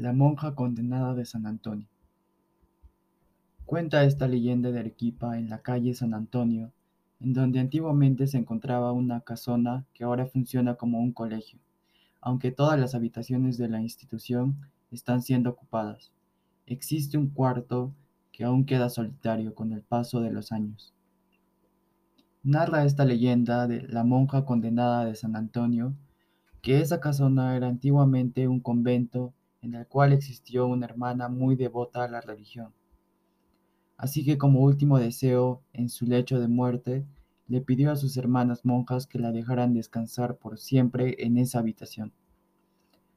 La monja condenada de San Antonio. Cuenta esta leyenda de Arequipa en la calle San Antonio, en donde antiguamente se encontraba una casona que ahora funciona como un colegio, aunque todas las habitaciones de la institución están siendo ocupadas. Existe un cuarto que aún queda solitario con el paso de los años. Narra esta leyenda de la monja condenada de San Antonio que esa casona era antiguamente un convento en el cual existió una hermana muy devota a la religión. Así que como último deseo, en su lecho de muerte, le pidió a sus hermanas monjas que la dejaran descansar por siempre en esa habitación.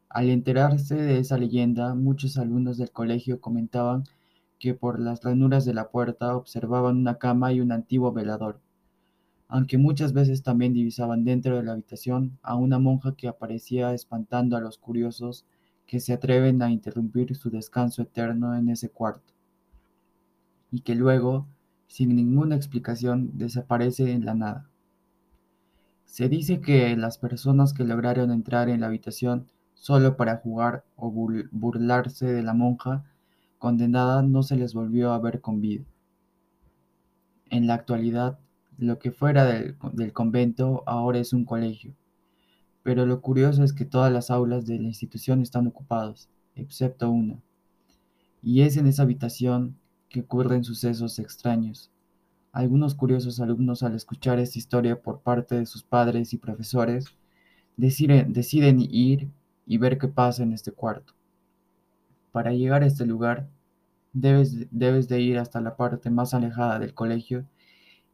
Al enterarse de esa leyenda, muchos alumnos del colegio comentaban que por las ranuras de la puerta observaban una cama y un antiguo velador, aunque muchas veces también divisaban dentro de la habitación a una monja que aparecía espantando a los curiosos que se atreven a interrumpir su descanso eterno en ese cuarto y que luego, sin ninguna explicación, desaparece en la nada. Se dice que las personas que lograron entrar en la habitación solo para jugar o burlarse de la monja condenada no se les volvió a ver con vida. En la actualidad, lo que fuera del, del, convento ahora es un colegio, pero lo curioso es que todas las aulas de la institución están ocupadas, excepto una, y es en esa habitación que ocurren sucesos extraños. Algunos curiosos alumnos al escuchar esta historia por parte de sus padres y profesores deciden, ir y ver qué pasa en este cuarto. Para llegar a este lugar debes, debes de ir hasta la parte más alejada del colegio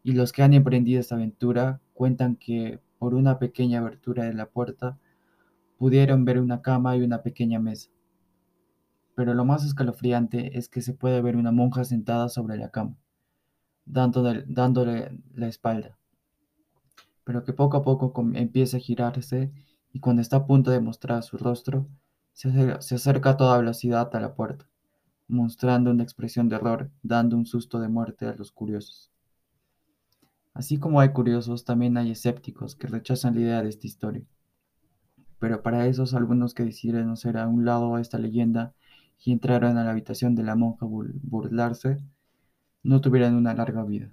y los que han emprendido esta aventura cuentan que por una pequeña abertura de la puerta pudieron ver una cama y una pequeña mesa pero lo más escalofriante es que se puede ver una monja sentada sobre la cama, dándole, la espalda, pero que poco a poco empieza a girarse y cuando está a punto de mostrar su rostro, se acerca a toda velocidad a la puerta, mostrando una expresión de horror, dando un susto de muerte a los curiosos. Así como hay curiosos, también hay escépticos que rechazan la idea de esta historia. Pero para esos algunos que deciden hacer a un lado esta leyenda y entraron a la habitación de la monja burlarse, no tuvieran una larga vida.